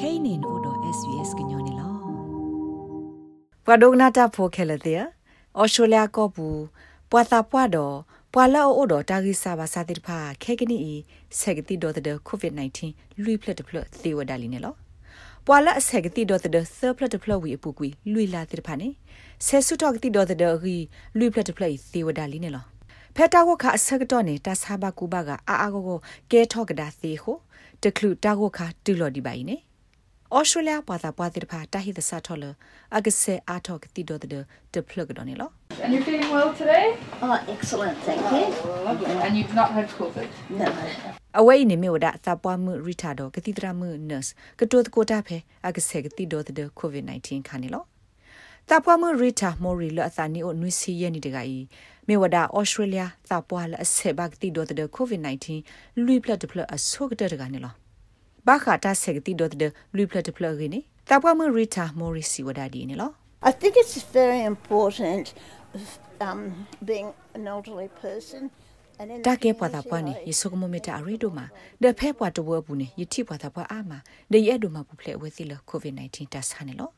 kainin odo svs gnyone lo pwadogna ta pho khele te australia ko bu pwatha pwado pwala odo tagisa ba sa tir pha khekini i segti do the covid 19 lui plet plet the wadali ne lo ပွာလအဆက်ကတိဒေါ်တဲ့ဆပလတ်ဖလဝီအပူကွီလွီလာတိဖာနေဆဲဆုတော့ကတိဒေါ်တဲ့ရီလွီပလတ်ဖလိုက်သေဝဒါလီနေလောဖက်တာဝခအဆက်တော့နေတာဆာဘကူဘကအာအာကိုကိုကဲထော့ကဒါသေဟိုတကလူတာကိုခတူလော်ဒီပိုင်နေ ဩစတြေးလျပွာသာပွာတိဖာတာဟိသဆာထော်လအကဆေအာထော့ကတိဒေါ်တဲ့တဖလကတော့နေလော And you're feeling well today? Oh, excellent, thank you. Oh, lovely. And you've not had COVID? No. အဝိနေမေဝဒသပွားမှုရီတာတော့ကတိတရမှု nurse ကတိုတကိုတာဖဲအကဆေကတိဒေါ်တဲ့ covid 19 ခါနေလောတပွားမှုရီတာမိုရီလအသနီအိုနွီစီယနေတကဤမေဝဒဩစတြေးလျတပွားလအဆေဘကတိဒေါ်တဲ့ covid 19လူပလက်တဖလအဆုကတဲ့တကနေလော ဘာခတာဆေကတိဒေါ်တဲ့လူပလက်တဖလရင်းနေတပွားမှုရီတာမိုရီစီဝဒဒီနေလော I think it's very important um, being an elderly person. and in တာ the ကေပွားတာပွားနေ community, ယေဆုကမမေတာအရီတို့မှာဒဖဲပွားတဝဘူးနေယတိပွားတာပွားအာမှာဒေရဲတို့မှာပူဖလေဝဲသီလကိုဗစ် -19 တဆာနေလော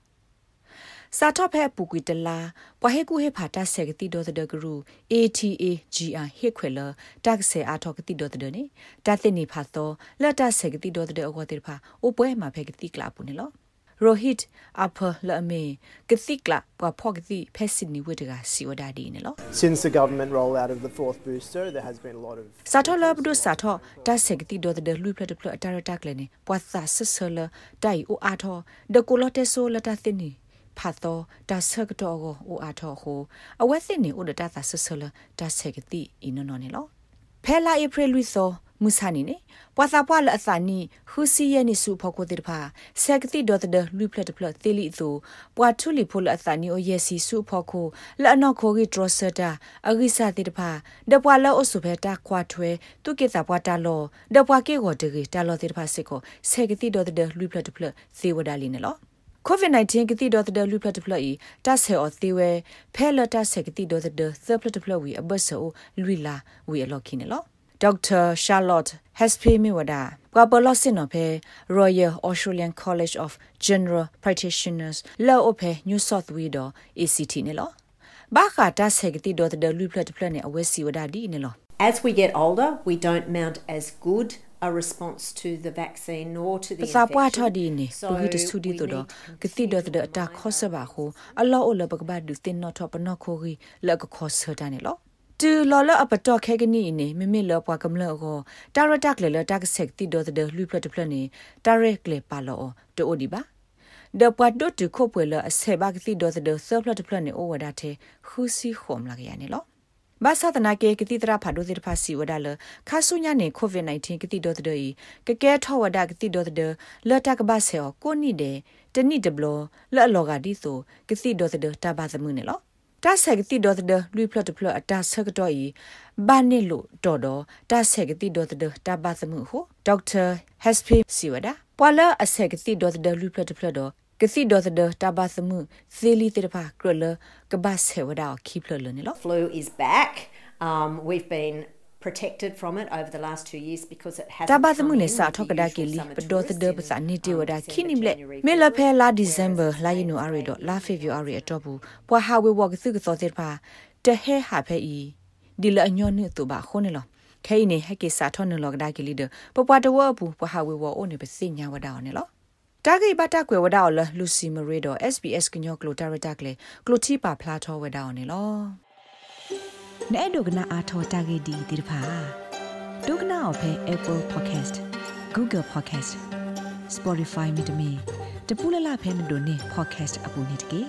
စာတော့ဖဲပူကွီတလာပွားဟေကူဟေဖာတာဆေကတိဒေါ်တဲ့ဂရူ ATA GR ဟေခွေလတက်ဆေအာထောကတိဒေါ်တဲ့နေတာတင်နေဖာတော့လက်တာဆေကတိဒေါ်တဲ့အကောတေဖာအိုပွဲမှာဖဲကတိကလာပူနေလော rohit upper lame kathikla pa phokti phesini wedga siwada di ne lo Since the government rollout of the fourth booster, there has been a lot of satho la bdu satho ta sekti do de lu plat plat atara tak le ne pwa sa sasala dai o atho de ko lote so la ta thin ni pha to ta sak to go o atho ho awe thin ni o de ta sa sasala ta sekti ino no ne lo phela april lui so မုဆာနီနေပွာသာပွာလအစာနီဟူစီယနီစုဖောကိုတေတဖာဆက်ကတိဒေါ်တဲ့လူပလက်တဖလက်သေးလီသူပွာထူလီဖိုလအစာနီအိုယက်စီစုဖောကိုလက်အနောက်ခိုဂီဒရဆတာအဂိစာတေတဖာဒပွာလောအဆုဖဲတာခွာထွဲတုကေတာပွာတာလောဒပွာကေကိုတဂီတာလောတေတဖာစစ်ကိုဆက်ကတိဒေါ်တဲ့လူပလက်တဖလက်သေဝဒါလီနေလော COVID-19 ကတိဒေါ်တဲ့လူပလက်တဖလက်ဤတဆေအော်သေးဝဲဖဲလတဆက်ကတိဒေါ်တဲ့သပလက်တဖလက်ဝီအဘဆောလူလာဝီအလော်ခိနေလော Dr. Charlotte Hespe Miwada Kwapolosin of Royal Australian College of General Practitioners La Ope New South Wales ACT ne lo Ba kha ta segti do the lu plat plat ne awesi wada di ne lo As we get older, we don't mount as good a response to the vaccine nor to the sa pwa tho infection. di ne So bu gi de su di we to do need to kiti do continue the to ta remind khosa ba ho allo o lo ba ba du tin no tho pa no kho gi la ko kho sa da ne lo တူလော်လအပတော့ခဲကနီနေမမေလောပွားကမလောကိုတာရတက်လေလတက်ဆက်တီဒိုတဲ့လူပလတ်ပလနေတာရက်ကလေပါလောတိုဒီပါဒပွားဒတ်ခုပွေလအဆေဘကတီဒိုတဲ့ဆပ်ပလတ်ပလနေအိုဝဒါတဲ့ခူစီခုံလာရနေလော ဘာသာတနာကေကတိတရာဖာဒိုတဲ့ဖာစီဝဒါလခါဆုညာနေကိုဗစ် -19 ကတိဒိုတဲ့ကကဲထောဝဒါကတိဒိုတဲ့လတ်တကဘာဆေကိုနိတဲ့တနိတဘလလော်လောကဒီဆိုကတိဒိုတဲ့တဘာသမုန်နေလောတာဆက်ကတိဒေါ်တဲ့လူဖလတ်ဖလတ်အတာဆက်တော့ဤဘာနေလို့တော်တော်တာဆက်ကတိဒေါ်တဲ့တာဘာသမှုဟိုဒေါက်တာဟက်စပီစီဝဒါပွာလာအဆက်ကတိဒေါ်တဲ့လူဖလတ်ဖလတ်တော့ ကတိဒေါ်တဲ့တာဘာသမှုဇီလီတေဖာကရလကဘာဆေဝဒါခိဖလလနေလို့ Flu is back. Um, we've been protected from it over the last two years because it has တဘာသမုန်စာထောက်ကဒါကီလီပဒေါ်တဲ့ပစာနေတီဝဒါခိနိမလက်မေလဖဲလာဒီဇမ်ဘာလာယနူအရီတော့လာဖေဗူအရီအတော့ဘူးပွာဟာဝေဝကသုကသောတဲ့ပါတဟဲဟာဖဲဤဒီလအညောနေတူပါခုံးနေလောခဲနေဟက်ကေစာထောနလောကဒါကီလီဒပပ တဝဘူးပွာဟာဝေဝအိုနေပစိညာဝဒါနေလောတာဂိဘတာကွယ်ဝဒါလလူစီမရီတော့ SBS ကညောကလိုတာရတာကလေကလိုတီပါဖလာထောဝဒါနေလောနဲ့ဒုကနာအာထောတာဂိဒီဒီဖာဒုကနာအဖဲ Apple Podcast Google Podcast Spotify မြေတမီတပူလလဖဲမတို့နေ podcast အပူနေတကေ